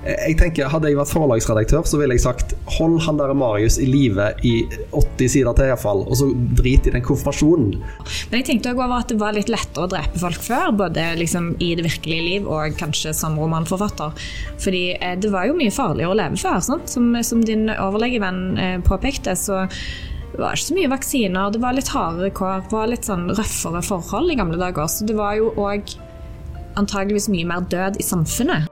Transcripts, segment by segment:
Jeg tenker, Hadde jeg vært forlagsredaktør, så ville jeg sagt hold han der Marius i live i 80 sider til, iallfall, og så drit i den konfirmasjonen. Men jeg tenkte også over at det var litt lettere å drepe folk før, både liksom i det virkelige liv og kanskje som romanforfatter. Fordi eh, det var jo mye farligere å leve før. Som, som din overlegevenn eh, påpekte, så det var ikke så mye vaksiner, det var litt hardere kår, det var litt sånn røffere forhold i gamle dager. Så det var jo òg antageligvis mye mer død i samfunnet.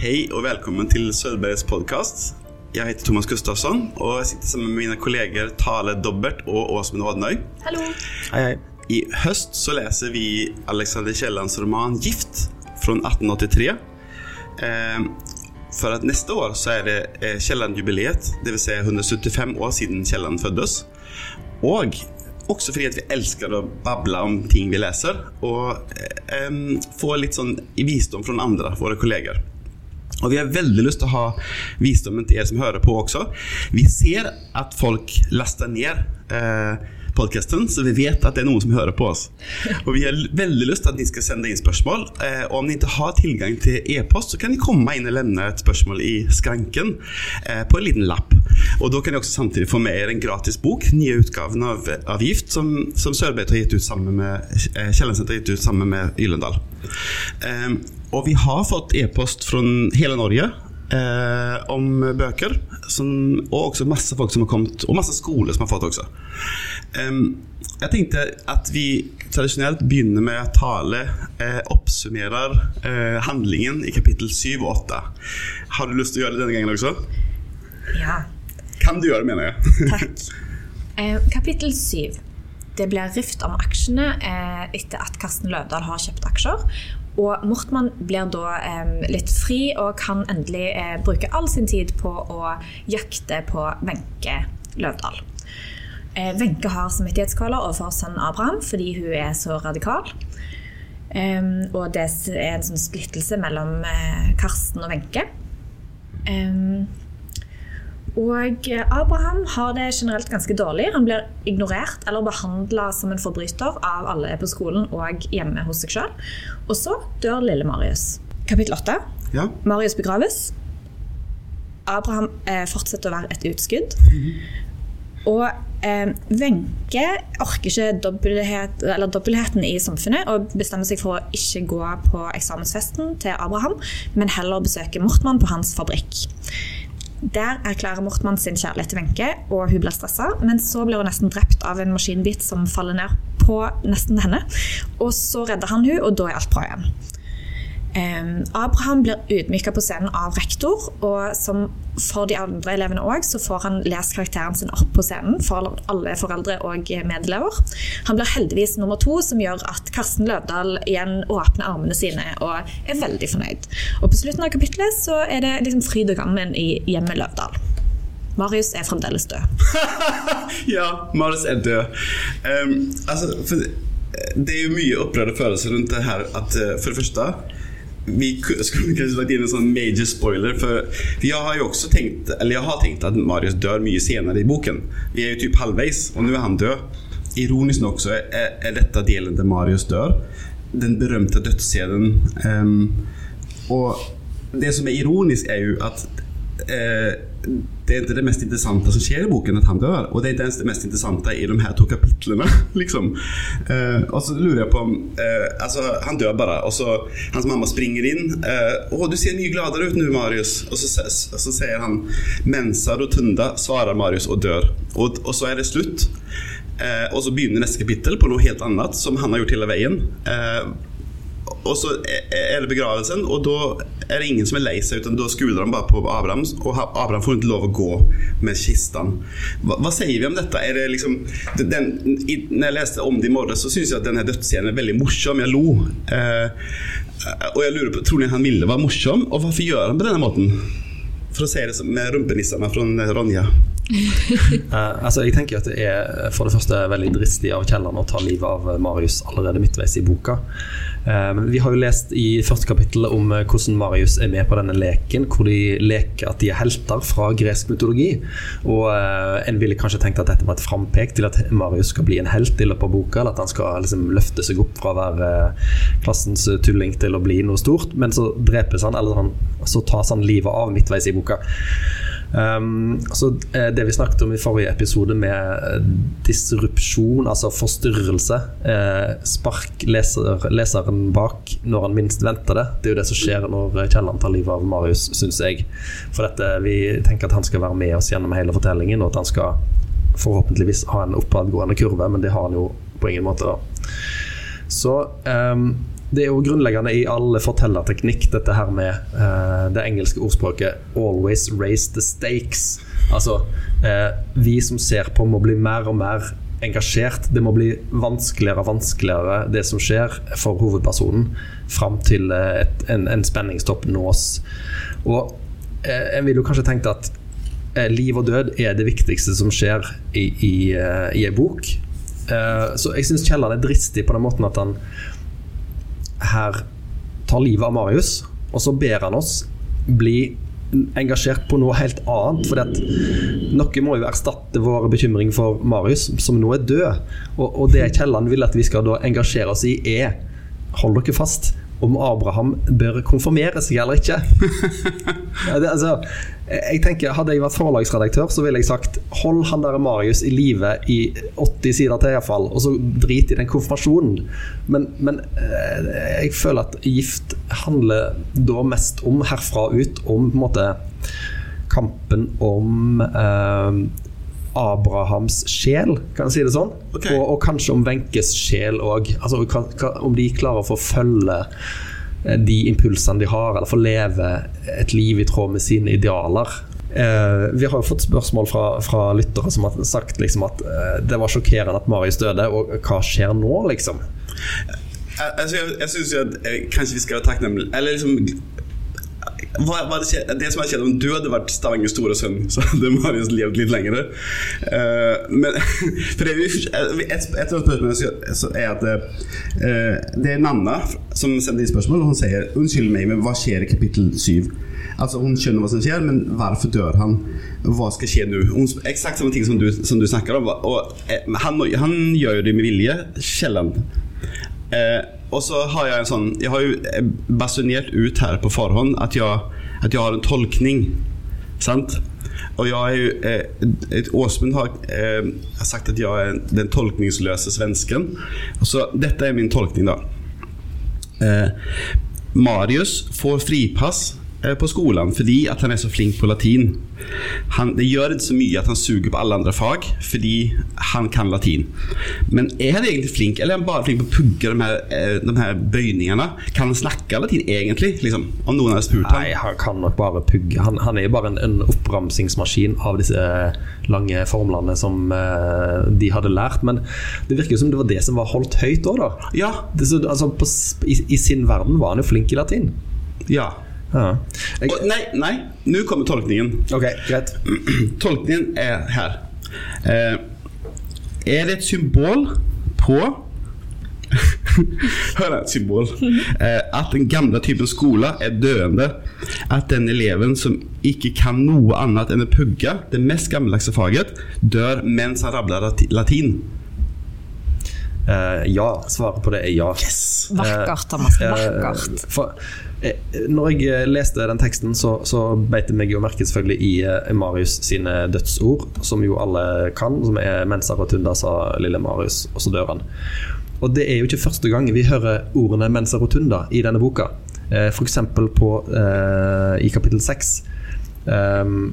Hej og velkommen til Söderbergs podcast. Jeg heter Thomas Gustafsson og jeg sitter sammen med mine kolleger Tale Dobbert og Åsmund Wadnøy. Hallo! Hei, hei. I høst så leser vi Alexander Kiellands roman Gift fra 1883. Eh, for at neste år så er det eh, Kielland-jubileet, det Si säga 175 år siden Kielland fødtes. Og også fordi at vi elsker å bable om ting vi leser, og eh, få litt sånn visdom fra andre, våre kolleger. Og vi har veldig lyst til å ha visdommen til dere som hører på også. Vi ser at folk laster ned eh, podcasten, så vi vet at det er noen som hører på oss. Og vi har veldig lyst til at dere skal sende inn spørsmål. Eh, og om dere ikke har tilgang til e-post, så kan dere komme inn og levne et spørsmål i skranken eh, på en liten lapp. Og da kan dere også samtidig få med en gratis bok, nye utgaven av, av Gift, som, som Sørberg har gitt ut sammen med eh, har gitt ut sammen med Gyllendal. Eh, og vi har fått e-post fra hele Norge eh, om bøker. Som, og også masse folk som har kommet, og masse skoler som har fått også. Em, jeg tenkte at vi tradisjonelt begynner med at Tale eh, oppsummerer eh, handlingen i kapittel 7 og 8. Har du lyst til å gjøre det denne gangen også? Ja, Kan du gjøre det, mener jeg. takk. Eh, kapittel 7. Det blir rift om aksjene eh, etter at Karsten Løvdahl har kjøpt aksjer. Og Mortmann blir da eh, litt fri og kan endelig eh, bruke all sin tid på å jakte på Wenche Løvdahl. Eh, Wenche har samvittighetskvaler overfor sønnen Abraham fordi hun er så radikal. Og det er en sånn splittelse mellom eh, Karsten og Wenche. Em, og Abraham har det generelt ganske dårlig. Han blir ignorert eller behandla som en forbryter av alle på skolen og hjemme hos seg sjøl. Og så dør lille Marius. Kapittel åtte. Ja. Marius begraves. Abraham eh, fortsetter å være et utskudd. Og eh, orker ikke dobbelthet, eller dobbeltheten i samfunnet og bestemmer seg for å ikke gå på eksamensfesten til Abraham, men heller besøke Mortmann på hans fabrikk. Der erklærer Mortmann sin kjærlighet til Wenche, og hun blir stressa. Men så blir hun nesten drept av en maskinbit som faller ned på nesten henne. Og så redder han hun, og da er alt bra igjen. Abraham blir ydmyka på scenen av rektor, og som for de andre elevene òg, så får han lest karakteren sin opp på scenen for alle foreldre og medelever. Han blir heldigvis nummer to, som gjør at Karsten Løvdahl igjen åpner armene sine og er veldig fornøyd. Og på slutten av kapittelet så er det liksom fryd og gammen i hjemmet Løvdahl. Marius er fremdeles død. ja, Marius er død. Um, altså, for, det er jo mye opprørte følelser rundt det her. At, eh, for det første vi skulle kanskje lagt inn en sånn major spoiler. For jeg har jo også tenkt Eller jeg har tenkt at Marius dør mye senere i boken. Vi er jo typ halvveis, og nå er han død. Ironisk nok så er, er dette delen der Marius dør. Den berømte dødsscenen. Um, og det som er ironisk, er jo at eh, det er ikke det mest interessante som skjer i boken, at han dør. Og det er ikke det mest interessante i de her to kapitlene. liksom. Eh, og så lurer jeg på om eh, altså, Han dør bare, og så hans mamma springer inn. Eh, 'Å, du ser mye gladere ut nå, Marius.' Og så, s- og så sier han 'Mensa rotunda', svarer Marius og dør. Og, og så er det slutt. Eh, og så begynner neste kapittel på noe helt annet, som han har gjort hele veien. Eh, og så er det begravelsen, og da er det ingen som er lei seg, utan da skuler de bare på Abraham, og Abraham får ikke lov å gå med kistan. Hva, hva sier vi om dette? Det liksom, den, i, når jeg leste om det i morges, så syns jeg at denne dødsscenen er veldig morsom. Jeg lo. Eh, og jeg lurer på, Tror ni han ville være morsom, og hvorfor gjør han på denne måten? For å si det som med rumpenissene fra Ronja. Eh, altså jeg tenker at Det er for det første veldig dristig av Kielland å ta livet av Marius allerede midtveis i boka. Eh, vi har jo lest i første kapittel om eh, hvordan Marius er med på denne leken, hvor de leker at de er helter fra gresk mytologi. Og uh, En ville kanskje tenkt at dette var et frampek til at Marius skal bli en helt i løpet av boka, eller at han skal liksom løfte seg opp fra å være eh, klassens tulling til å bli noe stort. Men så drepes han, eller han, så tas han livet av midtveis i boka. Um, så eh, Det vi snakket om i forrige episode med eh, disrupsjon, altså forstyrrelse, eh, spark leser, leseren bak når han minst venter det. Det er jo det som skjer når Kielland tar livet av Marius, syns jeg. For dette, Vi tenker at han skal være med oss gjennom hele fortellingen, og at han skal forhåpentligvis ha en oppadgående kurve, men det har han jo på ingen måte. da Så um, det er jo grunnleggende i all fortellerteknikk, dette her med eh, det engelske ordspråket 'always raise the stakes'. Altså, eh, vi som ser på, må bli mer og mer engasjert. Det må bli vanskeligere og vanskeligere, det som skjer, for hovedpersonen, fram til uh, et, en, en, spenningstopp nås. Og en vil jo kanskje tenke at liv og død er det viktigste som skjer i, i, i ei bok. så jeg syns Kielland er dristig på den måten at han her tar livet av Marius, og så ber han oss bli engasjert på noe helt annet. For noe må jo erstatte vår bekymring for Marius, som nå er død. Og, og det Kielland vil at vi skal engasjere oss i, er Hold dere fast om Abraham bør konfirmere seg eller ikke. det, altså, jeg tenker, Hadde jeg vært forlagsredaktør, så ville jeg sagt hold han der Marius i live i 80 sider til, iallfall, og så drit i den konfirmasjonen. Men, men, eh, jeg føler at gift handler da mest om herfra ut, om på en måte kampen om eh, Abrahams sjel, kan jeg si det sånn. Okay. Og, og, kanskje om Wenches sjel òg. Altså, om de klarer å få følge eh, de impulsene de har, eller få leve et liv i tråd med sine idealer. Eh, vi har jo fått spørsmål fra, fra lyttere som har sagt liksom, at eh, det var sjokkerende at Marius døde, og hva skjer nå, liksom? Jeg, jeg jeg syns jo at eh, kanskje vi skal være takknemlige Eller liksom hva, hva det, det, som er skjedd om du hadde vært Stavangers store sønn, så hadde Marius levd litt lenger. Uh, men for det, et, et av spørsmålene er at uh, det er Nanna som sender inn spørsmål, hun sier 'Unnskyld meg, men hva skjer i kapittel 7?' Altså Hun skjønner hva som skjer, men hvorfor dør han? Hva skal skje nå? Eksakt samme ting som du, som du snakker om. Og, eh, han, han, gjør jo det med vilje, Sjelden. Eh, og så har jeg en sånn Jeg har jo basunert ut her på forhånd at jeg, at jeg har en tolkning. Sant? Og jeg er jo eh, Åsmund har, eh, sagt at jeg er den tolkningsløse svensken. Så dette er min tolkning, da. Eh, Marius får fripass Eh, på skolen fordi at han er så flink på latin. Han, det gjør ikke så mye at han suger på alle andre fag fordi han kan latin. Men er han egentlig flink, eller er han bare flink på å pugge de her, eh, de her bøyningene? Kan han snakke latin egentlig? Liksom, om noen hadde spurt ham? Nei, han kan nok bare pugge. Han, han er jo bare en, en, oppramsingsmaskin av disse lange formlene som uh, de hadde lært. Men det virker jo som det var det som var holdt høyt òg, da. Ja. Det, så, altså, på, i, I sin verden var han jo flink i latin. Ja ja. Jeg... Og, nei, nei, nå kommer tolkningen. Ok, greit Tolkningen er her. Eh, er det et symbol på Hør et symbol. Eh, at den gamle typen skole er døende. At den eleven som ikke kan noe annet enn å pugge det mest gammeldagse faget, dør mens han rabler latin. Uh, ja. Svaret på det er ja. Yes. Vakkert, Thomas. Vakkert. Uh, for, Eh, når jeg eh, leste den teksten, så, så beit det meg jo merke selvfølgelig i eh, Marius sine dødsord, som jo alle kan, som er 'Mensa rotunda', sa lille Marius, og så dør han. Og det er jo ikke første gang vi hører ordene 'Mensa rotunda' i denne boka. F.eks. Eh, i kapittel 6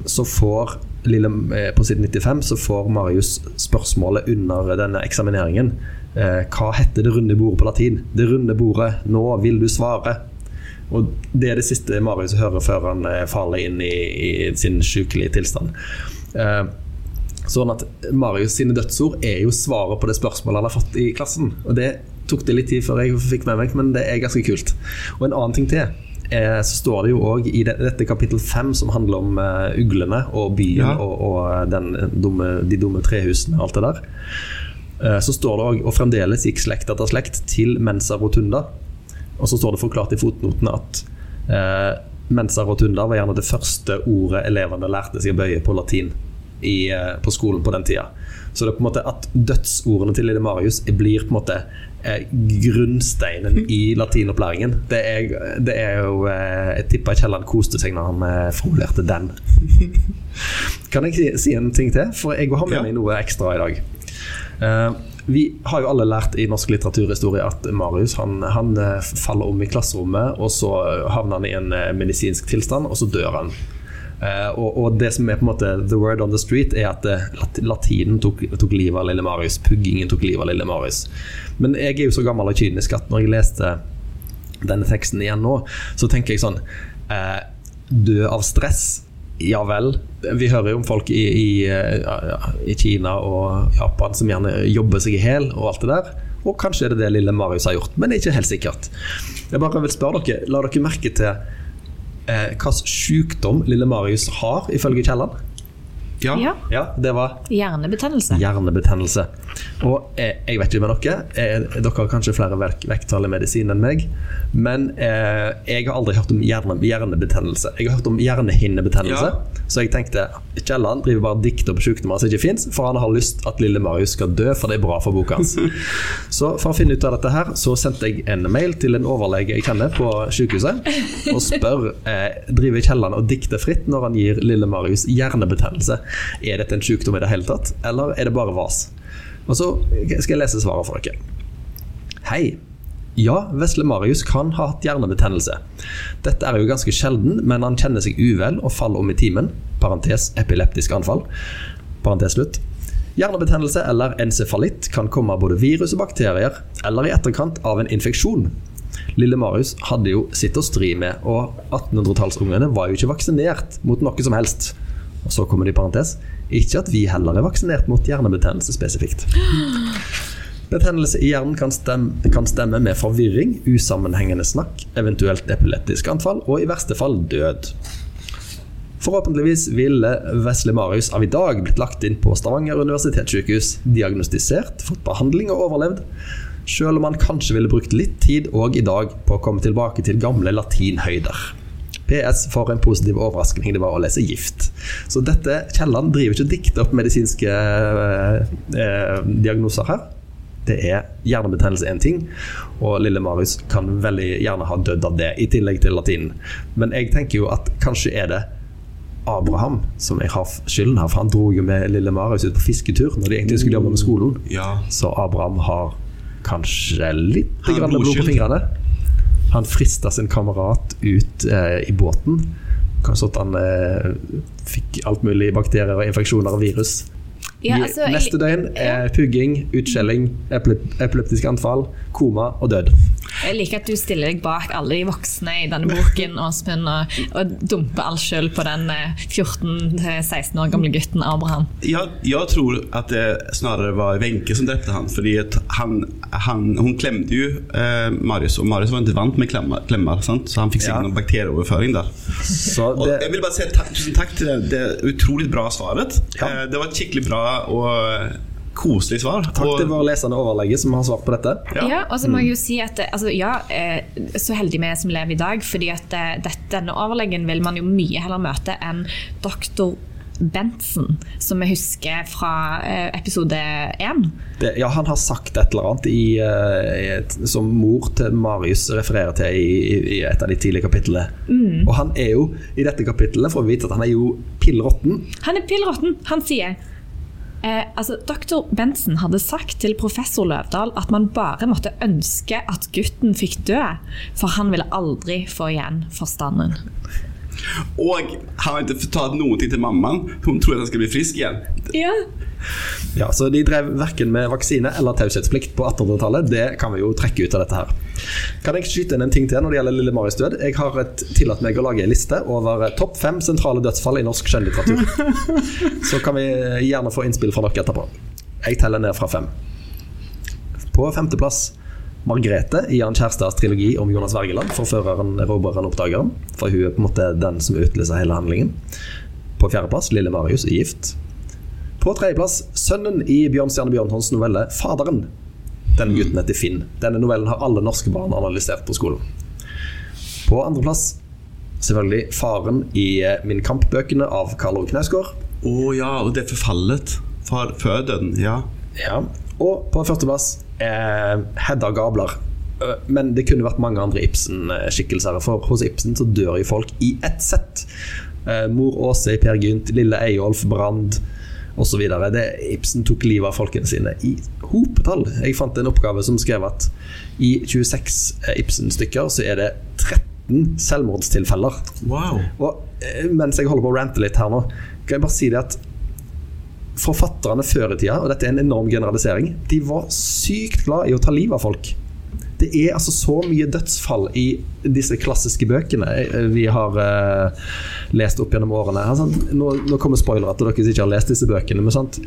så får lille, på side 95 så får Marius spørsmålet under denne eksamineringen. Hva heter det runde bordet på latin? Det runde bordet, nå vil du svare. Og Det er det siste Marius hører før han eh, faller inn i, i sin sykelige tilstand. Eh, sånn at Marius sine dødsord er jo svaret på det spørsmålet han har fått i klassen. Og Det tok det litt tid før jeg fikk med meg, men det er ganske kult. Og en annen ting til eh, så står det jo òg i det, dette kapittel fem, som handler om uh, uglene og byen Ja. og, og den dumme, de dumme trehusene og alt det der, Uh, så står det òg og fremdeles gikk slekt etter slekt til Mensa Rotunda. Og så står det forklart i fotnotene at eh, Mensa Rotunda var gjerne det første ordet elevene lærte seg å bøye på latin i, eh, på skolen på den tida. Så det er på en måte at dødsordene til lille Marius blir på en måte eh, grunnsteinen i latinopplæringen. Det er, det er jo eh, Jeg tipper Kielland koste seg når han eh, formulerte den. Kan jeg si, si en ting til? For jeg har med Ja. meg noe ekstra i dag. Eh, vi har jo alle lært i norsk litteraturhistorie at Marius han, han eh, faller om i klasserommet, og så havner han i en eh, medisinsk tilstand, og så dør han. Eh, og, og det som er på en måte the word on the street, er at eh, latinen tok, tok livet av lille Marius. Puggingen tok livet av lille Marius. Men jeg er jo så gammel og kynisk at når jeg leste denne teksten igjen nå, så tenker jeg sånn eh, Dø av stress? Ja vel. Vi hører jo om folk i, i, eh, i Kina og Japan som gjerne jobber seg i hæl og alt det der. Og kanskje er det det lille Marius har gjort, men det er ikke helt sikkert. Jeg bare vil spørre dere, La dere merke til eh, hvilken sykdom lille Marius har, ifølge Kielland? Ja. Ja. Ja, det var Hjernebetennelse. hjernebetennelse. Og jeg, jeg vet ikke med dere, jeg, dere har kanskje flere vek vekttall i medisin enn meg, men eh, jeg har aldri hørt om hjerne, hjernebetennelse. Jeg har hørt om hjernehinnebetennelse, Ja. så jeg tenkte Kielland driver bare og dikter på sykdommer som ikke fins, for han har lyst at lille Marius skal dø, for det er bra for boka hans. så for å finne ut av dette her, så sendte jeg en mail til en overlege jeg kjenner på sykehuset, og spør eh, driver Kielland og dikter fritt når han gir lille Marius hjernebetennelse. Er dette en sykdom i det hele tatt, eller er det bare vas? Og så skal jeg lese svaret for dere. Hei. Ja, vesle Marius kan ha hatt hjernebetennelse. Dette er jo ganske sjelden, men han kjenner seg uvel og faller om i timen. Parentes epileptisk anfall. Parentes slutt. Hjernebetennelse eller encefalitt kan komme av både virus og bakterier, eller i etterkant av en infeksjon. Lille Marius hadde jo sitt å stri med, og 1800-tallsungene var jo ikke vaksinert mot noe som helst. Og så kommer det i parentes ikke at vi heller er vaksinert mot hjernebetennelse spesifikt. Betennelse i hjernen kan stemme, kan stemme med forvirring, usammenhengende snakk, eventuelt epileptisk anfall og i verste fall død. Forhåpentligvis ville Vesle Marius av i dag blitt lagt inn på Stavanger universitetssykehus, diagnostisert, fått behandling og overlevd, selv om han kanskje ville brukt litt tid òg i dag på å komme tilbake til gamle latinhøyder. PS for en positiv overraskning det var å lese gift. Så dette Kielland driver ikke og dikter opp medisinske eh, eh, diagnoser her. Det er hjernebetennelse én ting, og lille Marius kan veldig gjerne ha dødd av det, i tillegg til latinen. Men jeg tenker jo at kanskje er det Abraham som jeg har skylden her, for han dro jo med lille Marius ut på fisketur når de egentlig skulle jobbe med skolen. Ja. Så Abraham har kanskje litt blod på fingrene. Han frista sin kamerat ut eh, i båten. Kanskje at han eh, fikk alt mulig bakterier og infeksjoner og virus. Ja, altså, Neste døgn er pugging, utskjelling, epileptisk anfall, koma og død. Jeg liker at du stiller deg bak alle de voksne i denne boken, Åsmund, og, og dumper all skyld på den eh, 14-16 år gamle gutten Abraham. Jeg, jeg, tror at det snarere var Wenche som drepte han. fordi han, han, hun klemte jo eh, Marius og Marius var ikke vant med klemmer, sant? så han fikk sikkert Ja. noen bakterieoverføring der. Det, vill bara säga ta tusen takk til det, det utrolig bra svaret. Ja. Eh, det var skikkelig bra och koselig svar. takk til vår lesende overlege som har svart på dette. Ja, og så må jeg jo si at altså, ja, eh, så heldige vi er som lever i dag, fordi at eh, dette, denne overlegen vil man jo mye heller møte enn doktor Benson, som vi husker fra eh, episode én. Ja, han har sagt et eller annet i, i som mor til Marius refererer til i, i, et av de tidlige kapitlene. Og han er jo, i dette kapittelet, får vi vite at han er jo pill råtten. Han er pill råtten. Han sier eh, altså, Dr. Benson hadde sagt til professor Løvdahl at man bare måtte ønske at gutten fikk dø, for han ville aldri få igjen forstanden. Och han har inte noen ting til mammaen Hun tror at han skal bli frisk igjen. Ja. Ja, så de drev verken med vaksine eller taushetsplikt på 1800-tallet. Det kan vi jo trekke ut av dette her. Kan jeg skyte inn en ting til når det gjelder Lille Maris død? Jeg har et, tillatt meg å lage en liste over eh, topp fem sentrale dødsfall i norsk skjønnlitteratur. Så kan vi gjerne få innspill fra dere etterpå. Jeg teller ned fra fem. På femteplass Margrethe i Jan Kjærstads trilogi om Jonas Wergeland, forføreren, erobreren, oppdageren. For hun er på en måte den som utløser hele handlingen. På fjerdeplass Lille Marius i Gift. På tredjeplass sønnen i Bjørnstjerne Bjørnsons novelle 'Faderen'. Den gutten heter Finn. Denne novellen har alle norske barn analysert på skolen. På andreplass selvfølgelig faren i eh, Min kamp-bøkene av Karl Ove Knausgård. Å ja, og det er forfallet før døden. Ja. Ja. Og på førsteplass eh, Hedda Gabler. Eh, Men det kunne vært mange andre Ibsen-skikkelser. For hos Ibsen så dør jo folk i ett sett. Eh, Mor Åse i Per Gynt, Lille Eyolf, Brand osv. Ibsen tok livet av folkene sine i hopetall. Jeg fant en oppgave som skrev at i 26 Ibsen-stykker så er det 13 selvmordstilfeller. Wow. Og eh, mens jeg holder på å rante litt her nå, kan jeg bare si det at forfatterne før i tida, og dette er en enorm generalisering, de var sykt glad i å ta livet av folk. Det er altså så mye dødsfall i disse klassiske bøkene eh, vi har uh, lest opp gjennom årene. Altså, nå, nå kommer spoilere til dere som ikke har lest disse bøkene. Men sant?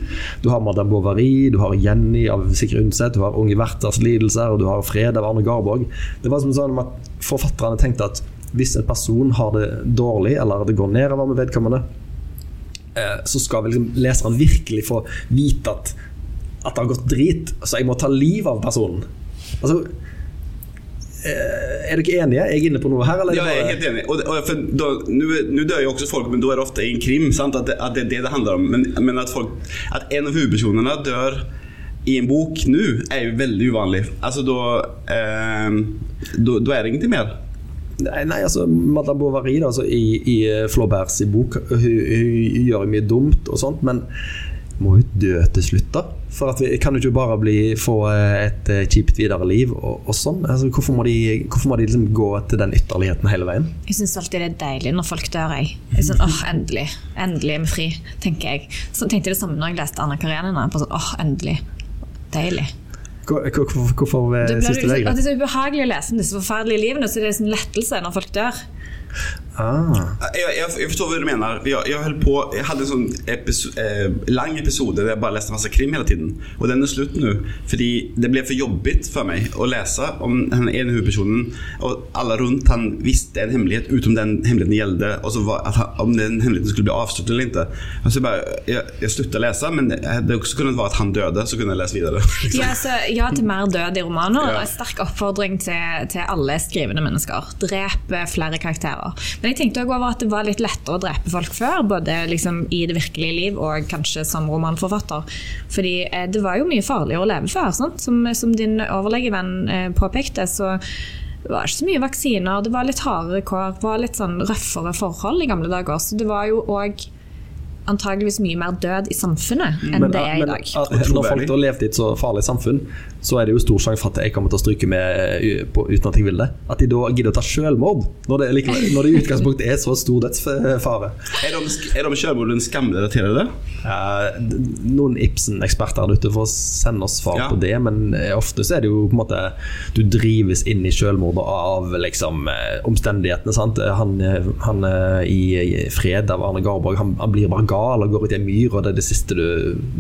Du har Madame Bovary, du har Jenny av Sigrid Undset, du har Unge Werthers lidelser, og du har Fred av Arne Garborg. Det var som sånn at forfatterne tenkte at hvis en person har det dårlig, eller det går nedover med vedkommende, så skal vel liksom leseren virkelig få vite at, at det har gått drit. Så jeg må ta livet av personen. Altså, eh, er dere enige? Er jeg inne på noe her? Eller? Ja, jeg er helt enig. Og, og nu dør jo også folk, men da er det ofte i en krim. Sant? At, det, at det er det det handler om. Men, men at, folk, at en av hovedpersonene dør i en bok nå, er jo veldig uvanlig. Altså da eh, da er det ingenting mer. Nei, altså Madame Bovary da, altså, i, i Flauberts i bok hun, hun gjør mye dumt og sånt, men må jo dø til slutt, da. For at vi kan jo ikke bare bli, få et eh, kjipt videre liv og, og sånn. Altså, hvorfor må de, hvorfor må de liksom gå til den ytterligheten hele veien? Jeg syns alltid det er deilig når folk dør. Jeg. Jeg sånn, åh, Endelig endelig er vi fri, tenker jeg. Så tenkte jeg det samme når jeg leste Anna Karenina. På sånn, åh, endelig. Deilig. Hvor- Hvorfor, hvorfor eh, syns du det er at greit? det er så ubehagelig å lese om disse forferdelige livene, så det er en lettelse når folk dør. Ah. Jeg, jeg, jeg forstår hva du mener. Jeg, jeg, på, jeg hadde en sånn episo eh, lang episode der jeg bare leste masse krim hele tiden. Og den er slutt nå. Fordi det ble for jobbigt for meg å lese om den ene hovedpersonen. Og alle rundt han visste en hemmelighet utom den hemmeligheten gjeldte. Og så var, han, om den hemmeligheten skulle bli avsluttet eller ikke. Og så bare, jeg, jeg sluttet å lese, men det også kunne være at han døde. Så kunne jeg lese videre. Ja, så, ja til mer død i romaner. Ja. En sterk oppfordring til, til alle skrivende mennesker. Drep eh, flere karakterer. Men jeg tenkte også over at det var litt lettere å drepe folk før. Både liksom i det virkelige liv og kanskje som romanforfatter. Fordi eh, det var jo mye farligere å leve før. Som, som din overlegevenn eh, påpekte, så det var ikke så mye vaksiner. Det var litt hardere kår, det var litt sånn røffere forhold i gamle dager. Så det var jo òg antageligvis mye mer død i samfunnet enn det er i dag. Men, når folk da levde i et så farlig samfunn, så er det jo stor sjanse for at jeg kommer til å stryke med eh, på, uten at jeg vil det. At de da gidder å ta selvmord, når det, likevel, når det i utgangspunktet er så stor dødsfare. er det de, er de selvmordene til det? d- noen Ibsen-eksperter der ute får sende oss svar Ja. på det, men eh, ofte så er det jo på en måte Du drives inn i selvmordet av liksom eh, omstendighetene. sant? Han, eh, han eh, i i Fred av Arne Garborg, han, han blir bare gal og går ut i en myr, og det er det siste du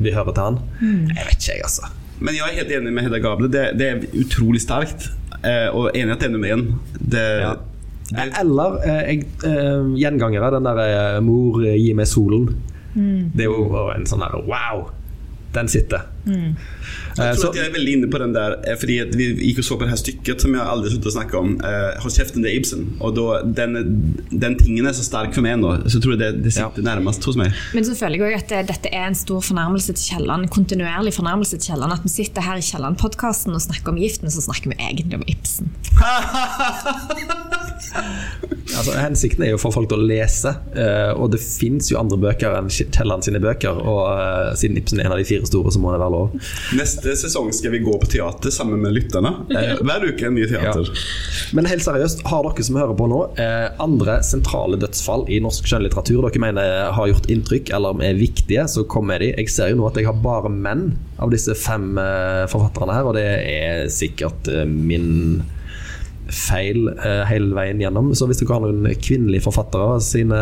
vil høre til han. Jeg vet ikke, jeg, altså. Men jeg er helt enig med Hedda Gable. Det, det er utrolig sterkt. Eh, og enig at det er nummer én. Det, Ja. det, Eller eh, jeg, eh, gjengangere, den der eh, 'Mor, eh, gi meg solen'. Det er jo en sånn der wow! Den sitter. Mm. jeg tror så- at jeg er veldig inne på den der eh, Fordi at vi gikk og så på det her stykket som jeg aldri sluttet å snakke om. Uh, 'Hold kjeften, det er Ibsen'. Og da, den, den tingen er så sterk for meg nå, så tror jeg det, det sitter nærmest hos meg. Men så føler jeg også at det, dette er en stor fornærmelse til Kielland. Kontinuerlig fornærmelse til Kielland. At vi sitter her i Kielland-podkasten og snakker om giften, så snakker vi egentlig om Ibsen. Altså, hensikten er jo å få folk til å lese, uh, og det fins jo andre bøker enn Kielland sine bøker. Og uh, siden Ibsen er en av de fire store, så må det være lov. Neste sesong skal vi gå på teater sammen med lytterne. Eh, hver uke en ny teater. Men helt seriøst, har dere som hører på nå, eh, andre sentrale dødsfall i norsk skjønnlitteratur dere mener har gjort inntrykk eller er viktige, så kom med de. Jeg ser jo nå at jeg har bare menn av disse fem eh, forfatterne her, og det er sikkert eh, min feil eh, hele veien gjennom. Så hvis dere har noen kvinnelige forfattere sine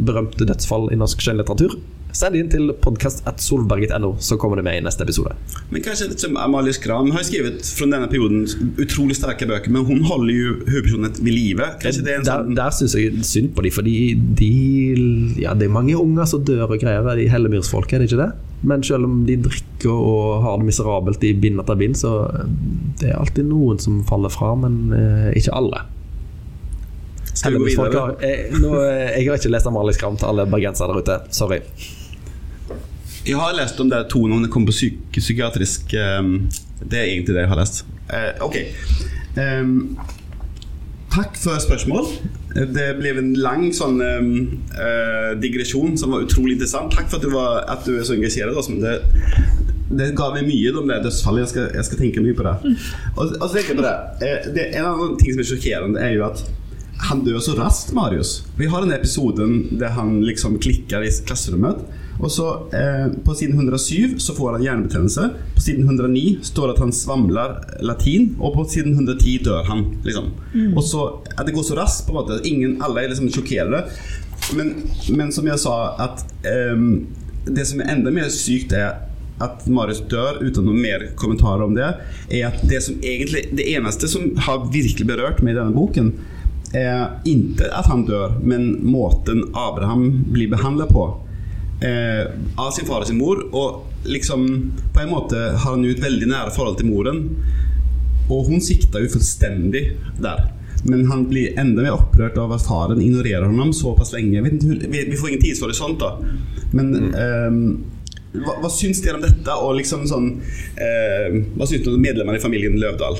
berømte dødsfall i norsk skjønnlitteratur, Send inn til podkast.solberget.no, så kommer det med i neste episode. Men kanskje litt som Amalie Skram har skrevet fra denne perioden utrolig sterke bøker, men hun holder jo hovedpersonen ved live. Kanskje det er en Der, sånn der syns jeg synd på dem, fordi de Ja, det er mange unger som dør og greier, de hellemyrsfolk, er det ikke det? Men selv om de drikker og har det miserabelt i bind etter bind, så det er alltid noen som faller fra, men eh, ikke alle. Skal vi gå videre? har, jeg, nå, eh, jeg har ikke lest Amalie Skram til alle bergensere der ute. Sorry. Jeg har lest om det to når det kommer på psyk psykiatrisk um, Det er egentlig det jeg har lest. Uh, ok. Um, takk for spørsmål. Eh, Det ble en lang sånn um, uh, digresjon som var utrolig interessant. Takk for at du, var, at du er så engasjert. Det, det ga meg mye om det dødsfallet. Jeg skal, jeg skal tenke mye på det. Og, og så tenker jeg på det. Uh, det En annen ting som er sjokkerende, er jo at han dør så raskt, Marius. Vi har den episoden der han liksom klikker i klasserommet. Og så eh, På siden 107 så får han hjernebetennelse. På siden 109 står det at han svamler latin. Og på siden 110 dør han. liksom Og så at Det går så raskt. på en måte Ingen, Alle er liksom sjokkerte. Men, men som jeg sa, at eh, det som er enda mer sykt, er at Marius dør uten noen mer kommentarer om det, er at det som egentlig Det eneste som har virkelig berørt meg i denne boken, er ikke at han dør, men måten Abraham blir behandlet på. Eh, av sin far og sin mor. Og liksom på en måte har han jo et veldig nære forhold til moren. Og hun sikter jo fullstendig der. Men han blir enda mer opprørt av at faren ignorerer ham såpass lenge. Vi, vi får ingen tidshorisont, da. Men ehm, hva, hva syns dere om dette? Og liksom sånn eh, Hva syns du om medlemmene i familien Løvdahl?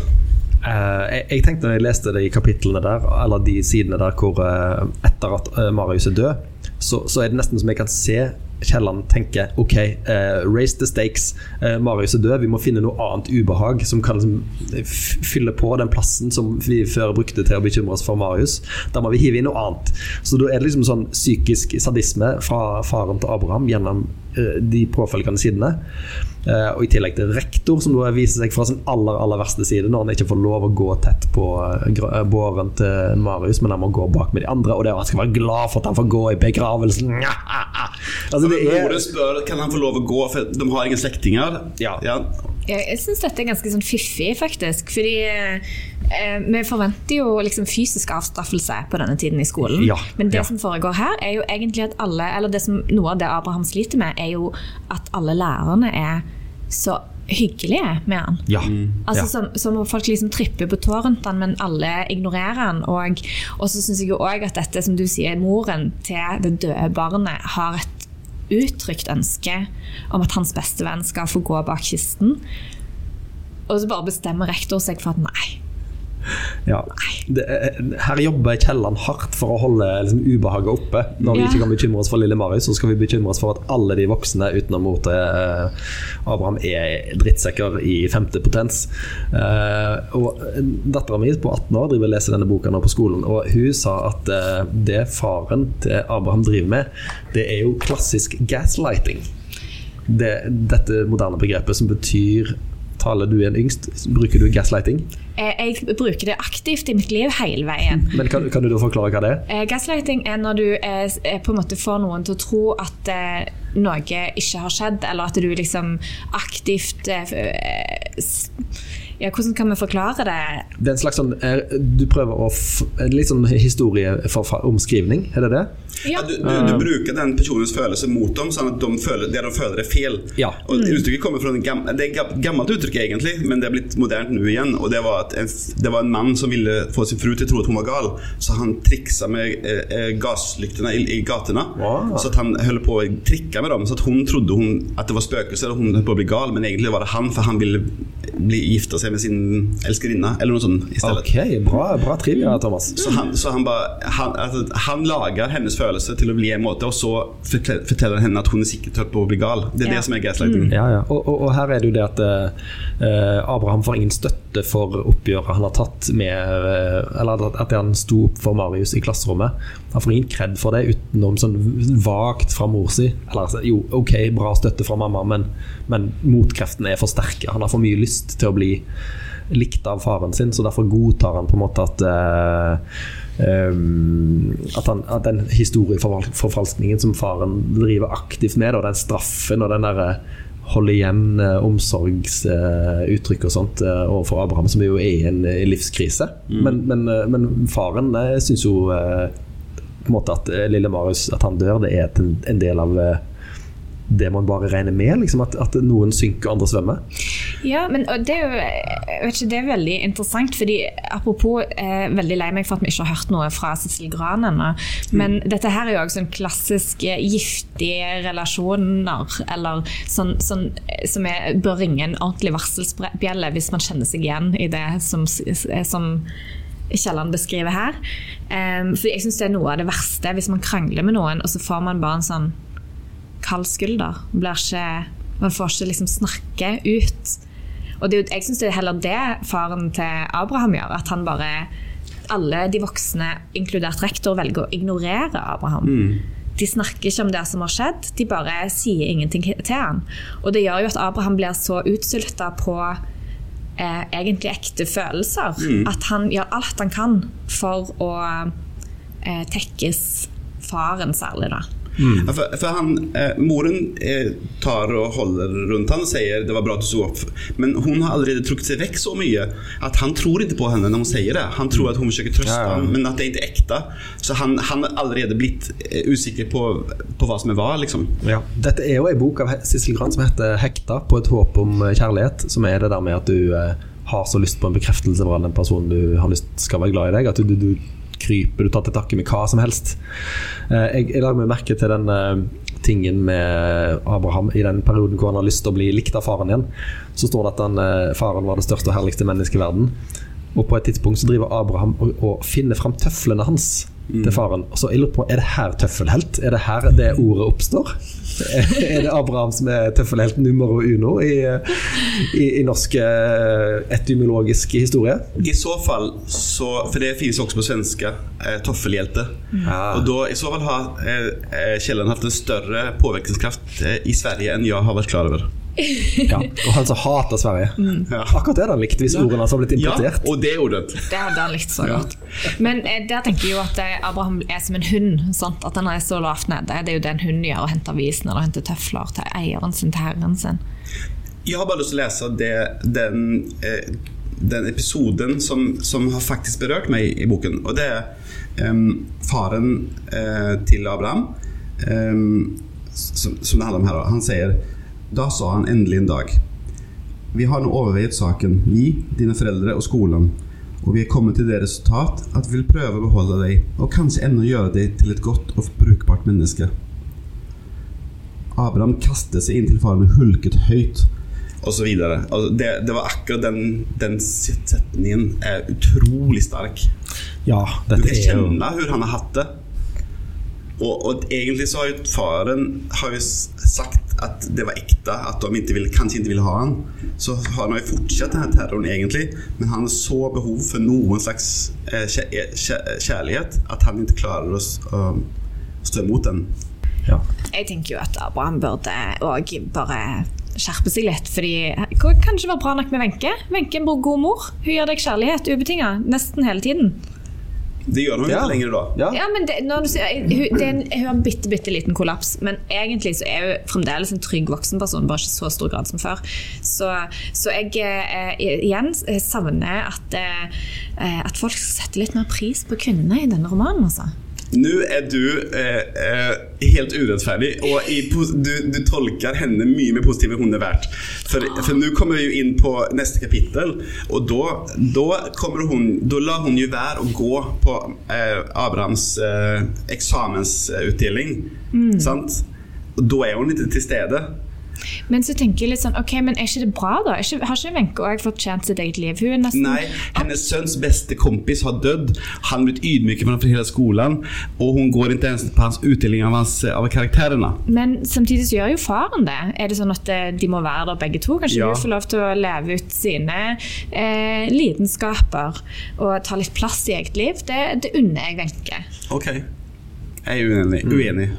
Uh, jeg, jeg tenkte når jeg leste de kapitlene der, eller de sidene der hvor uh, etter at uh, Marius er død, så, så er det nesten som jeg kan se Kielland tenker OK, uh, raise the stakes. Uh, Marius er død, vi må finne noe annet ubehag som kan liksom fylle på den plassen som vi før brukte til å bekymre oss for Marius. Da må vi hive inn noe annet. Så da er det liksom sånn psykisk sadisme fra faren til Abraham gjennom de påfølgende sidene. Eh, og i tillegg til rektor, som da viser seg fra sin aller aller verste side, når han ikke får lov å gå tett på eh, eh, båren til Marius, men han må gå bak med de andre. Og det er han skal være glad for at han får gå i begravelsen. Altså, det er kan han få lov å gå, for de har ingen slektninger. Ja. Jeg, jeg syns dette er ganske sånn fiffig, faktisk. Fordi eh, vi forventer jo liksom fysisk avstraffelse på denne tiden i skolen. Ja, Men det ja. som foregår her, er jo egentlig at alle Eller det som, noe av det Abraham sliter med, er jo at alle lærerne er så hyggelige med han. Ja. Altså ja. som, som folk liksom tripper på tå rundt han, men alle ignorerer han. Og, og så syns jeg jo òg at dette, som du sier, moren til det døde barnet har et uttrykt ønske om at hans bestevenn skal få gå bak kisten. Og så bare bestemmer rektor seg for at nei. Ja. Det, er- her jobber Kielland hardt for å holde liksom, ubehaget oppe. Når vi Ja. ikke kan bekymre oss for lille Marius, så skal vi bekymre oss for at alle de voksne utenom mor til eh, Abraham er drittsekker i femte potens. Eh, og Dattera mi på 18 år driver og leser denne boka nå på skolen, og hun sa at eh, det faren til Abraham driver med, det er jo klassisk gaslighting. Det, dette moderne begrepet som betyr Taler du en yngst, bruker du gaslighting? Eh, Jeg bruker det aktivt i mitt liv hele veien. Men kan, kan du forklare hva det er? Eh, Gaslighting er når du er, eh, på en måte får noen til å tro at noe ikke har skjedd, eller at du liksom aktivt Ja, hvordan kan vi forklare det? Det er en slags sånn er, Du prøver å litt sånn historieomskrivning, er det det? Ja, du, du, du bruker den personens følelse mot dem, sånn at de føler, det de føler er feil. Ja. Og Uttrykket kommer fra en gam, det er et gammelt uttrykk, egentlig, men det er blitt moderne nå igjen. Og Det var at en, det var en mann som ville få sin fru til å tro at hun var gal, så han triksa med eh, gasslyktene i, i gatene. Wow. Så at han holdt på å trikke med dem, så at hun trodde hun, at det var spøkelser, og hun holdt på å bli gal, men egentlig var det han, for han ville bli gifta seg med sin elskerinne, eller noe sånt i stedet. Ok, bra, bra trivia, Thomas. Så han, så han han, altså, han lager hennes følelse til å bli en måte, og så forteller han henne at hun er sikkert holdt på å bli gal. Det er Ja. det som er gaslighting. Ja, ja. Og, og, og her er det jo det at uh, Abraham får ingen støtte for oppgjøret han har tatt med eh, Eller at, han sto opp for Marius i klasserommet. Han får ingen kred for det utenom sånn vagt fra mor si. Eller altså, jo, ok, bra støtte fra mamma, men, men motkreftene er for sterke. Han har for mye lyst til å bli likt av faren sin, så derfor godtar han på en måte at uh, um, at, han, at, den historieforfalskningen som faren driver aktivt med, og den straffen og den derre holde igjen uh, omsorgsuttrykk og sånt uh, overfor Abraham, som jo er i en livskrise. Mm. Men, men, men, faren syns jo på en måte at lille Marius, at han dør, det er en, en del av det man bare regner med? Liksom, at, at, noen synker andre svømmer? Ja, men det er jo ikke, det er veldig interessant. fordi Apropos eh, veldig lei meg for at vi ikke har hørt noe fra Cecil Gran ennå. Men mm. dette her er jo også sånn klassisk giftige relasjoner, eller sånn, sånn som er, bør ringe en ordentlig varselsbjelle hvis man kjenner seg igjen i det som, som Kielland beskriver her. Um, for jeg syns det er noe av det verste hvis man krangler med noen, og så får man bare en sånn kald skulder. Ikke, man får ikke liksom snakke ut. Og det, jeg syns det er heller det faren til Abraham gjør. At han bare Alle de voksne, inkludert rektor, velger å ignorere Abraham. Mm. De snakker ikke om det som har skjedd, de bare sier ingenting til han. Og det gjør jo at Abraham blir så utsulta på eh, egentlig ekte følelser mm. at han gjør alt han kan for å eh, tekkes faren særlig, da. Mm. For, for, han, eh, moren eh, tar og holder rundt han og sier det var bra at du sto opp. Men hun har allerede trukket seg vekk så mye at han tror ikke på henne når hun sier det. Han tror at hun forsøker trøste ja, men at det ikke er ekte. Så han, han har allerede blitt eh, usikker på, på, hva som er hva. Liksom. Ja. Dette er jo en bok av Sissel Gran som heter 'Hekta på et håp om eh, kjærlighet'. Som er det der med at du eh, har så lyst på en bekreftelse fra den personen du har lyst skal være glad i deg. At du, du, du kryper, du tar til takke med hva som helst. Eh, jeg, jeg lager meg merke til den eh, tingen med Abraham i den perioden hvor han har lyst til å bli likt av faren igjen. Så står det at den, eh, faren var det største og herligste mennesket i verden. Og på et tidspunkt så driver Abraham og, og finner fram tøflene hans mm. til faren. Og så jeg lurer på, Er det her tøffelhelt? Er det her det ordet oppstår? er det Abraham som er tøffelhelt nummer uno i, i, i norsk eh, etymologisk historie? I så fall, så, for det finnes også på svenske, eh, tøffelhjelte. Ja. Og da, I så fall har eh, eh hatt en større påvirkningskraft i Sverige enn jeg har vært klar over ja, og han som hater Sverige. Mm. Akkurat det hadde han likt hvis ordene hans hadde blitt importert. Ja, og det ordet. Det hadde han likt så godt. Men eh, der tenker jeg jo at eh, Abraham er som en hund. Sant? At han er så lavt nede. Det er jo det en hund gjør, å hente avisen eller hente tøfler til eieren sin, til herren sin. Jeg har bare lyst til å lese det, den, eh, den, episoden som, som, har faktisk berørt meg i boken. Og det er um, faren uh, til Abraham, um, som, som det handler om her. Han sier da sa han endelig en dag Vi har nå overveiet saken, vi, dine foreldre og skolen. Og vi er kommet til det resultat at vi vil prøve å beholde deg, og kanskje enda gjøre deg til et godt og brukbart menneske. Abraham kastet seg inn til faren og hulket høyt. Og så videre. Altså, det, det, var akkurat den, den setningen er utrolig sterk. Ja, dette du kan kjenne hvordan han har hatt det. Og, og, egentlig så har jo faren har jo sagt at det var ekte, at de ikke ville, kanskje ikke ville ha han. Så har han jo fortsatt denne terroren, egentlig. Men han har så behov for noen slags eh, eh, kjærlighet at han ikke klarer å, stå imot den. Ja. Jeg tenker jo at Abraham burde òg bare skjerpe seg litt. fordi Det kan ikke være bra nok med Wenche. Wenche er en god mor. Hun gir deg kjærlighet ubetinga nesten hele tiden. Det gjør hun ja. ikke lenger da. Ja, ja men det, du sier, hun, det er en, hun har en bitte, bitte liten kollaps, men egentlig så er hun fremdeles en trygg voksenperson, bare ikke så stor grad som før. Så, så jeg eh, igjen savner at, eh, at folk skal sette litt mer pris på kvinnene i denne romanen. altså. Nå er du eh, eh, helt urettferdig, og i, du, du, tolker henne mye mer positivt enn hun er verdt. For, for nå kommer vi jo inn på neste kapittel, og da, lar hun jo være å gå på eh, Abrahams eh, eksamensutdeling. Mm. Sant? Og da er hun ikke til stede. Men så tenker jeg litt sånn, ok, men er ikke det bra, da? Ikke, har ikke Wenche òg fortjent sitt eget liv? Hun er nesten Nei, hennes sønns beste kompis har dødd. Han blitt ydmyket for hele skolen. Og hun går ikke engang på hans utdeling av, hans, av karakterene. Men samtidig så gjør jo faren det. Er det sånn at eh, de må være der begge to? Kanskje ja. hun får lov til å leve ut sine eh, lidenskaper og ta litt plass i eget liv? Det, det unner jeg Wenche. Ok. Jeg er uenig. Mm. uenig.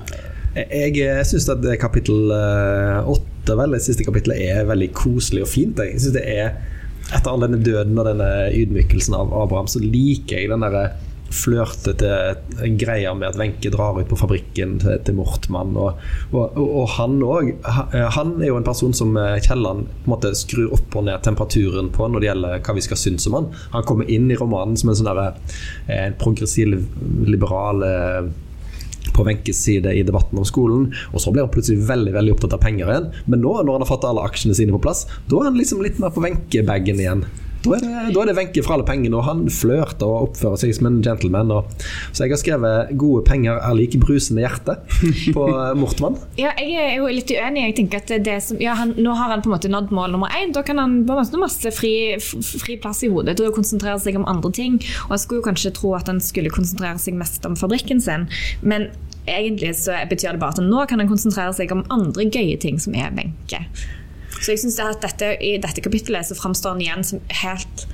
Jeg, jeg syns at kapittel eh, åtte, vel, det siste kapittelet, er veldig koselig og fint. Jeg synes det er etter all denne døden og denne ydmykelsen av Abraham, så liker jeg den derre flørtete greia med at Wenche drar ut på fabrikken til, til Mortmann. Og, og, og han òg. Han er jo en person som eh, Kielland skrur opp og ned temperaturen på når det gjelder hva vi skal synes om han. Han kommer inn i romanen som en sånn eh, progressiv, liberal eh, på Wenches side i debatten om skolen. Og så blir han plutselig veldig veldig opptatt av penger igjen. Men nå, når han har fått alle aksjene sine på plass, da er han liksom litt mer på Wenche-bagen igjen. Da er det, da er det Wenche for alle pengene, og han flørter og oppfører seg som en gentleman. Og, så jeg har skrevet 'Gode penger er like brusende hjerte' på Mortmann. ja, jeg er jo litt uenig. Jeg tenker at det som, ja, han, Nå har han på en måte nådd mål nummer én. Da kan han på en måte masse fri, fri plass i hodet til å konsentrere seg om andre ting. Og jeg skulle jo kanskje tro at han skulle konsentrere seg mest om fabrikken sin. Men egentlig så betyr det bare at nå kan han konsentrere seg om andre gøye ting som er Wenche. Så jeg synes at dette, I dette kapittelet så framstår han igjen som helt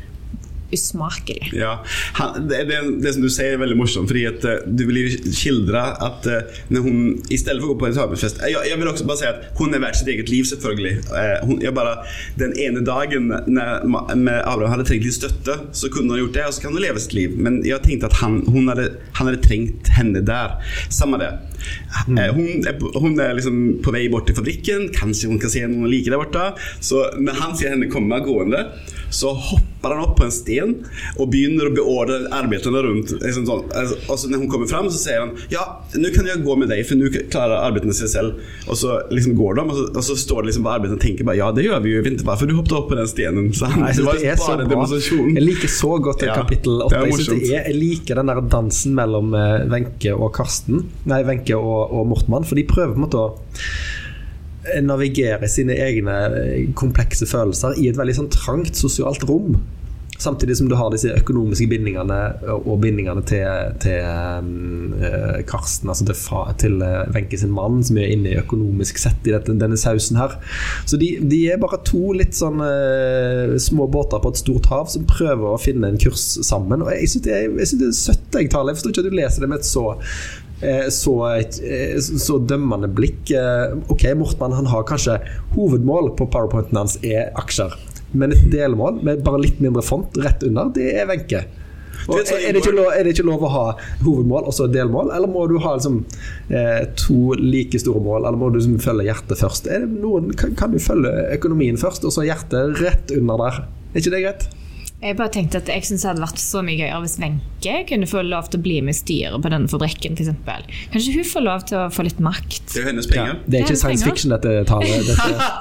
usmakelig. Ja, han, det, det, det, som du sier er veldig morsomt, fordi at uh, du vil jo skildre at uh, når hun i stedet for å gå på en sabelfest jeg, jeg, vil også bare si at hun er verdt sitt eget liv, selvfølgelig. Uh, hun, bare, den ene dagen når Abraham hadde trengt litt støtte, så kunne hun gjort det, og så kan hun leve sitt liv. Men jeg tenkte at han, hun hadde, han hadde trengt henne der. Samme det. Mm. Hun, er, hun, er, liksom på vei bort til fabrikken, kanskje hun kan se noen like der borte. Så når han ser henne komme gående så hopper han opp på en sten og begynner å beordre arbeiderne rundt. Liksom sånn. Altså, og så når hun kommer fram, så sier han ja, nå kan jeg gå med deg, for nå klarer arbeiderne seg selv. Og så liksom går de, og så, og så står det liksom på arbeiderne og tenker bare ja, det gjør vi jo, jeg ikke hvorfor du hoppet opp på den stenen. Så han, Nei, det, det er så bra. Jeg liker så godt ja, kapittel 8. Jeg, det er, jeg liker den der dansen mellom eh, Wenche og Karsten Nei, Wenche og, og Mortmann, for de prøver på en måte å navigere sine egne eh, komplekse følelser i et veldig sånn trangt sosialt rom. Samtidig som du har disse økonomiske bindingene og bindingene til, til uh, Karsten, altså til, fa, til Wenche sin mann, som er inne i økonomisk sett i dette, denne sausen her. Så de, de, er bare to litt sånn uh, små båter på et stort hav som prøver å finne en kurs sammen. Og jeg syns det, er søtt jeg taler. Jeg forstår ikke at du leser det med et så så, et, eh, så dømmende blikk. Eh, ok, Mortmann han har kanskje hovedmål på powerpointen hans er aksjer. Men et delmål med bare litt mindre font rett under, det er Wenche. Er, er, det lov, er, det ikke lov å ha hovedmål og så delmål, eller må du ha liksom, eh, to like store mål? Eller må du liksom, følge hjertet først? Noen, kan, kan, du følge økonomien først, og så hjertet rett under der? Er ikke det greit? Jeg bare tenkte at jeg synes det hadde vært så mye gøyere hvis Wenche kunne få lov til å bli med i styret på denne fabrikken. For eksempel. Kanskje hun får lov til å få litt makt. Det er hennes penger. Ja, det er ikke science fiction dette taler. Dette.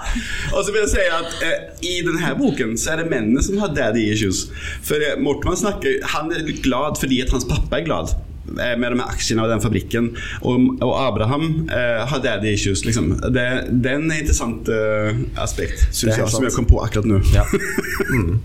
og så vil jeg si at eh, I denne boken så er det mennene som har daddy issues. For eh, Mortmann snakker, han er glad fordi at hans pappa er glad. Eh, med de aksjene av den fabrikken. Og, og Abraham eh, har daddy issues, liksom. Det, det er en interessant eh, aspekt, syns jeg, som jeg kom på akkurat nå. Ja. Mm.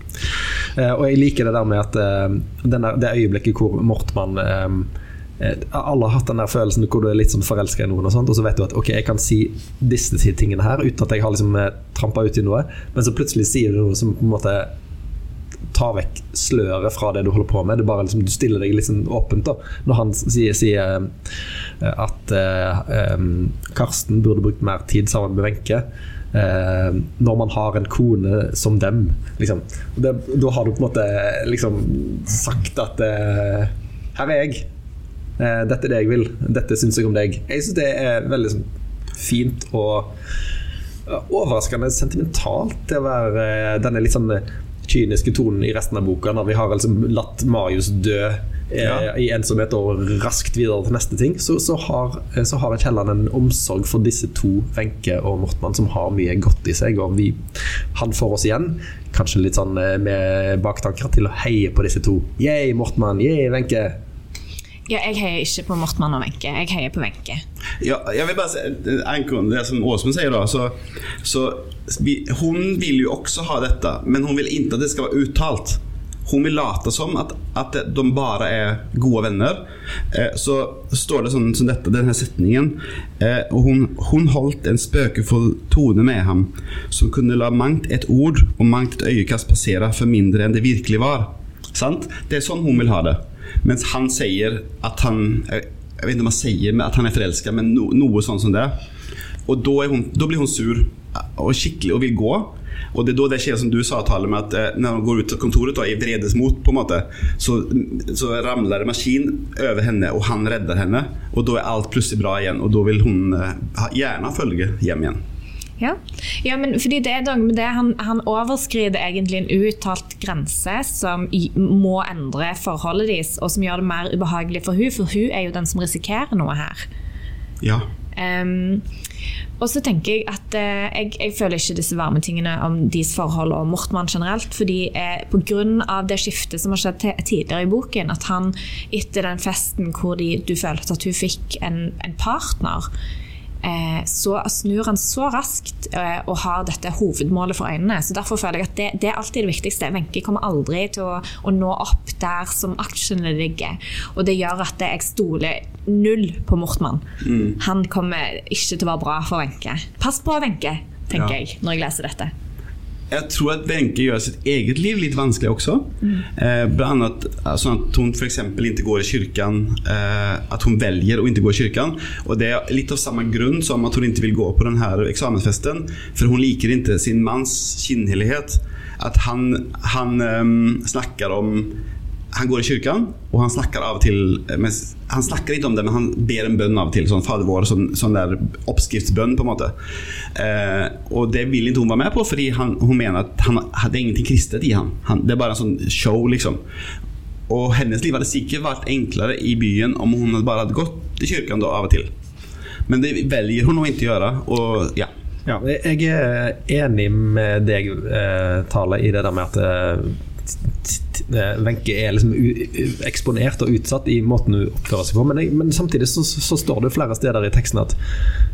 Eh, og jeg liker det der med at eh, denne, det øyeblikket hvor Mortmann eh, alle har hatt den der følelsen hvor du er litt sånn forelska i noen, og sånt, og så vet du at ok, jeg kan si disse tingene her uten at jeg har liksom trampa ut i noe, men så plutselig sier du noe som på en måte tar vekk sløret fra det du holder på med. Det bare liksom, Du stiller deg litt sånn åpent da når han sier, sier uh, at eh, Karsten burde brukt mer tid sammen med Wenche. Eh, når man har en kone som dem. Liksom. Det, da har du på en måte liksom sagt at her er jeg. dette er det jeg vil. Dette syns jeg om deg. Jeg syns det er veldig sånn, fint og overraskende sentimentalt til å være denne litt sånn kyniske tonen i resten av boka, når vi har liksom latt Marius dø eh, ja. i ensomhet og raskt videre til neste ting, så, så har, eh, så har Kielland en omsorg for disse to, Wenche og Mortmann, som har mye godt i seg. Og vi, han får oss igjen, kanskje litt sånn eh, med baktanker, til å heie på disse to. Yay, Mortmann! Yay, Wenche! Ja, jeg heier ikke på Mortmann og Wenche. Jeg heier på Wenche. Ja, jeg vil bare si, angående det som Åsmund sier, da, så, så vi, Hun vil jo også ha dette, men hun vil ikke at det skal være uttalt. Hun vil late som at, at de bare er gode venner. Eh, så står det sånn som dette, denne setningen eh, og hun, hun, holdt en spøkefull tone med ham, som kunne la mangt et ord og mangt et øyekast passere for mindre enn det virkelig var. Sant? Det er sånn hun vil ha det. Mens han sier at han Jeg vet ikke om han sier at han er forelska, men no, noe sånn som det. Og da, hun, da, blir hun sur og skikkelig og vil gå. Og det er da det skjer som du sa, Tale, med at eh, når hun går ut av kontoret da, i vredesmot, på en måte, så, så ramler det maskin over henne, og han redder henne. Og da er alt plutselig bra igjen, og da vil hun eh, gjerne følge hjem igjen. Ja. ja, men fordi det er noe med det, han, han overskrider egentlig en uuttalt grense som i, må endre forholdet deres, og som gjør det mer ubehagelig for hun, for hun er jo den som risikerer noe her. Ja. Um, og så tenker jeg at eh, jeg, jeg føler ikke disse varme tingene om deres forhold og Mortmann generelt, fordi eh, pga. det skiftet som har skjedd tidligere i boken, at han etter den festen hvor de, du følte at hun fikk en, en partner, så snur han så raskt eh, og har dette hovedmålet for øynene. Så Derfor føler jeg at det, det er alltid det viktigste. Wenche kommer aldri til å, å nå opp der som aksjene ligger. Og det gjør at jeg stoler null på Mortmann. Han kommer ikke til å være bra for Wenche. Pass på Wenche, tenker Ja. jeg når jeg leser dette. Jeg tror at Wenche gjør sitt eget liv litt vanskelig også. Eh, bland annet sånn at hun f.eks. ikke går i kirken. Eh, at hun velger å ikke gå i kirken. Og det er litt av samme grunn som at hun ikke vil gå på denne eksamensfesten. For hun liker ikke sin manns kinnhellighet. At han, han eh, snakker om han går i kyrkan og han snakker av og til Han snakker ikke om det, men han ber en bønn av og til. Sånn Fader vår, sånn, sånn der oppskriftsbønn, på en måte. Eh, og det vil ikke hun være med på, fordi han, hun mener at han, er ingenting kristet i han. han. Det er bare en sånn show, liksom. Og hennes liv hadde sikkert vært enklere i byen om hun hadde bare hadde gått i kyrkan da, av og til. Men det velger hun å ikke gjøre. Og ja. Ja, jeg er enig med deg, eh, Tale, i det der med at eh, Wenche er liksom eksponert og utsatt i måten hun oppfører seg på. Men, men samtidig så, så står det flere steder i teksten at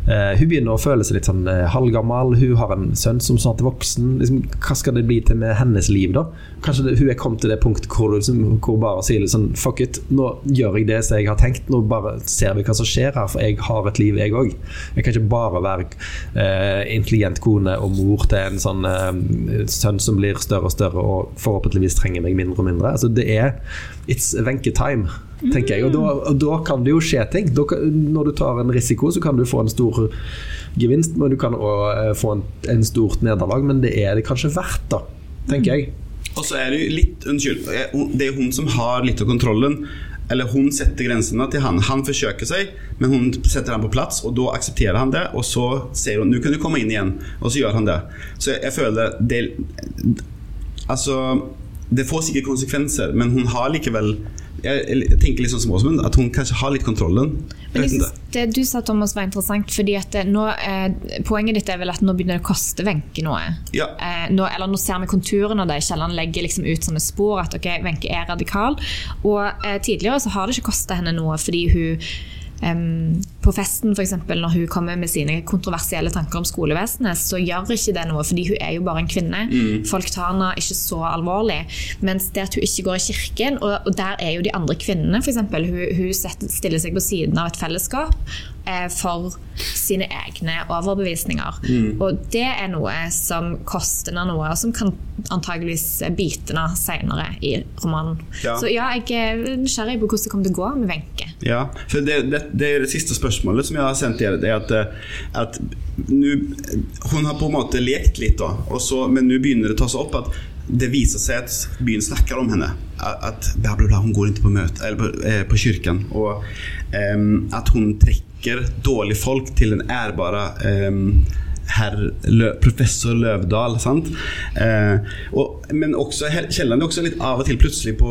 eh, hun begynner å føle seg litt sånn halvgammel, halvgammal. Hun har en sønn som snart er voksen. Liksom, hva skal det bli til med hennes liv, da? Kanskje det, hun er kommet til det punktet hvor, du liksom, bare sier litt sånn Fuck it, nå gjør jeg det som jeg har tenkt. Nå bare ser vi hva som skjer her, for jeg har et liv, jeg òg. Jeg kan ikke bare være eh, intelligent kone og mor til en sånn eh, sønn som blir større og større og forhåpentligvis trenger meg mindre og mindre. Altså, det er It's Wenche-time, tenker jeg. Og da, og da kan det jo skje ting. Da, når du tar en risiko, så kan du få en stor gevinst, men du kan òg få en, en stort nederlag. Men det er det kanskje verdt, da, tenker jeg. Og så er det jo litt Unnskyld. eh, Det er hun som har litt av kontrollen. Eller hun setter grensene til han. Han forsøker seg, men hun setter han på plass, og da aksepterer han det. Og så sier hun 'nå kan du komme inn igjen', og så gjør han det. Så jeg føler det Altså Det får sikkert konsekvenser, men hun har likevel Jeg, jeg tenker sånn som Åsmund, at hun kanskje har litt kontrollen. Men jeg synes det du sa, Thomas, var interessant. fordi at nå, eh, Poenget ditt er vel at nå begynner det å koste Wenche noe. Ja. Eh, nå, eller nå ser vi konturene av det. Kielland legger liksom ut sånne spor at ok, Wenche er radikal. Og eh, tidligere så har det ikke kosta henne noe fordi hun em, på festen for eksempel, når hun kommer med sine kontroversielle tanker om skolevesenet, så gjør ikke det noe, fordi hun er jo bare en kvinne. Folk tar henne ikke så alvorlig. Mens det at hun ikke går i kirken, og, og der er jo de andre kvinnene, f.eks. Hun, hun setter, stiller seg på siden av et fellesskap eh, for sine egne overbevisninger. Og det er noe som koster henne noe, og som kan antageligvis bite henne senere i romanen. Ja. Så ja, jeg er nysgjerrig på hvordan det kommer til å gå med Wenche. Ja, for det, det, det er det siste spørsmålet som jeg har sendt dere. Det er at, eh, at nu, Hun har på en måte lekt litt, da, så, men nå begynner det å ta seg opp at det viser seg at byen snakker om henne. At bla, bla, bla, hun går ikke på møte eller på, eh, på kirken. Og ehm, at hun trekker dårlige folk til den ærbare ehm, herr Lø professor Løvdahl. Sant? Eh, og, men også Kielland er også litt av og til plutselig på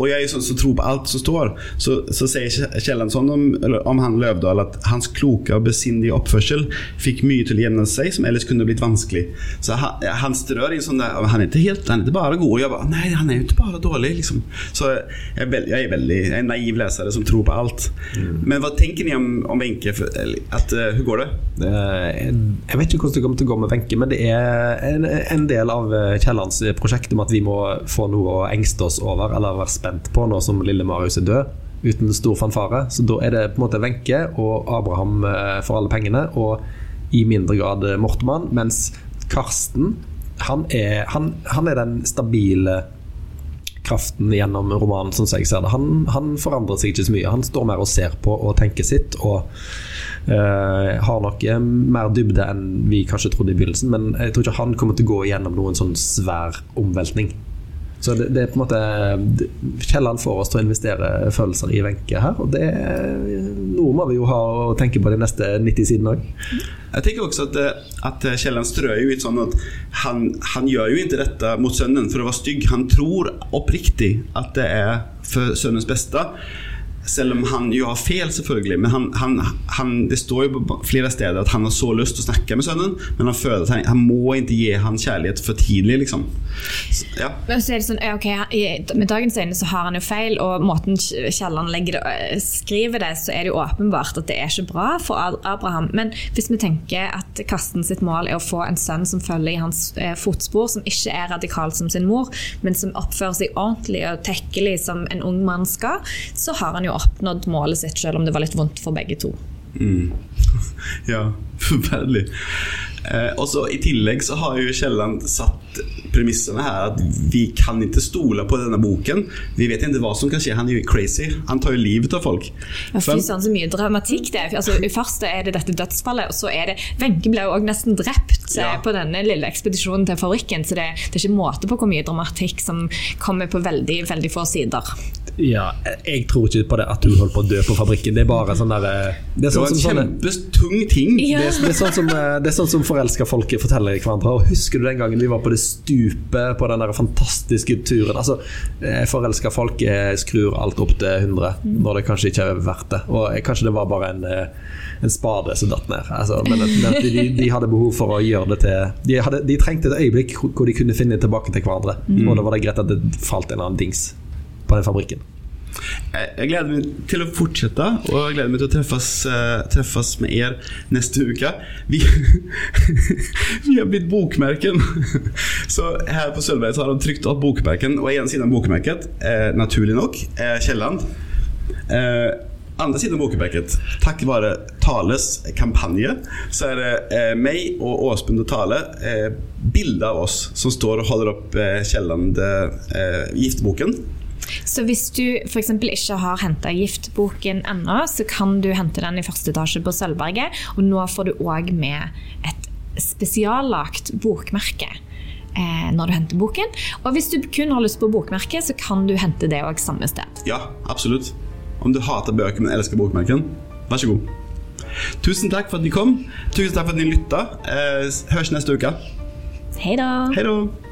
Og jeg er sånn som tror på alt som står. Så, så sier Kielland sånn om, om han Løvdahl at hans kloke og besindige oppførsel fikk mye til å jevne seg, som ellers kunne blitt vanskelig. Så han, han strør i en sånn der Han er ikke helt Han er ikke bare god. Og jeg bare Nei, han er jo ikke bare dårlig, liksom. Så jeg er, jeg er veldig jeg er en naiv leser som tror på alt. Men hva tenker ni om, om Wenche? At, eh, Hvordan går det? Eh, Jeg vet ikke hvordan det kommer til å gå med Wenche, men det er en, en del av eh, Kiellands prosjekt om at vi må få noe å engste oss over eller være spent på nå som lille Marius er død, uten stor fanfare. Så da er det på en måte Wenche og Abraham eh, for alle pengene, og i mindre grad eh, Mortemann, mens Karsten han er, han, han er den stabile kraften gjennom romanen, sånn som jeg ser det. Han, han forandrer seg ikke så mye. Han står mer og ser på og tenker sitt. Og eh, har nok eh, mer dybde enn vi kanskje trodde i begynnelsen, men jeg tror ikke han kommer til å gå gjennom noen sånn svær omveltning. Så det, det, er på en måte Kielland får oss til å investere følelser i Wenche her, og det noe må vi jo ha å tenke på de neste 90 sidene òg. Jeg tenker også at, eh, at Kielland strør jo litt sånn at han, han gjør jo ikke dette mot sønnen for å være stygg. Han tror oppriktig at det er for sønnens beste. Selv om han jo har feil, selvfølgelig. Men han, han, han, det står jo på flere steder at han har så lyst til å snakke med sønnen, men han føler at han, han må ikke gi han kjærlighet for tidlig. liksom. Så, ja. Men så er det sånn, ok, Med dagens øyne så har han jo feil, og måten Kielland skriver det, så er det jo åpenbart at det er ikke bra for Abraham. Men hvis vi tenker at Karsten sitt mål er å få en sønn som følger i hans eh, fotspor, som ikke er radikal som sin mor, men som oppfører seg ordentlig og tekkelig som en ung mann skal, så har han jo oppnådd målet sitt, selv om det var litt vondt for begge to. Mm. Ja, forferdelig. Eh, og så I tillegg så har jo Kielland satt premissene her at vi kan ikke stole på denne boken. Vi vet ikke hva som kan skje. Han er jo crazy. Han tar jo livet av folk. Ja, fy søren, så mye dramatikk det er. Altså, først er det dette dødsfallet, og så er det Wenche ble jo også nesten drept eh, ja. på denne lille ekspedisjonen til fabrikken. Så det, det, er ikke måte på hvor mye dramatikk som kommer på veldig, veldig få sider. Ja, jeg tror ikke på det at hun holdt på å dø på fabrikken. Det er bare sånn der eh, Det, er sånn det var en kjempetung ting. Ja. Det, det, er sånn som, eh, det er sånn som forelska folk forteller hverandre. Og Husker du den gangen vi var på det stupet på den der fantastiske turen? Altså, eh, Forelska folk skrur alt opp til 100 når det kanskje ikke er verdt det. Og kanskje det var bare en, en spade som datt ned. Altså, men, men de, de, hadde behov for å gjøre det til de, hadde, de, trengte et øyeblikk hvor de kunne finne tilbake til hverandre. Mm. Og da var det greit at det falt en eller annen dings på den fabrikken. Jeg gleder meg til å fortsette, og jeg gleder meg til å treffes, uh, treffes med dere neste uke. Vi, vi har blitt bokmerken. Så her på Sølvberg har de trykt opp bokmerken, og en side av bokmerket, uh, naturlig nok, er Kielland. Uh, andre siden av bokmerket, takk være Tales kampanje, så er det eh, meg og Åsmund og Tale eh, bilde av oss som står og holder opp eh, Kielland, giftboken. gifteboken. Så hvis du f.eks. ikke har henta giftboken ennå, så kan du hente den i første etasje på Sølvberget. Og nå får du òg med et spesiallagt bokmerke eh, når du henter boken. Og hvis du kun har lyst på bokmerke, så kan du hente det òg samme sted. Ja, absolutt. Om du hater bøker, men elsker bokmerken, vær så god. Tusen takk for at de kom. Tusen takk for at de lytta. Eh, høres neste uke. Hei da. Hei da.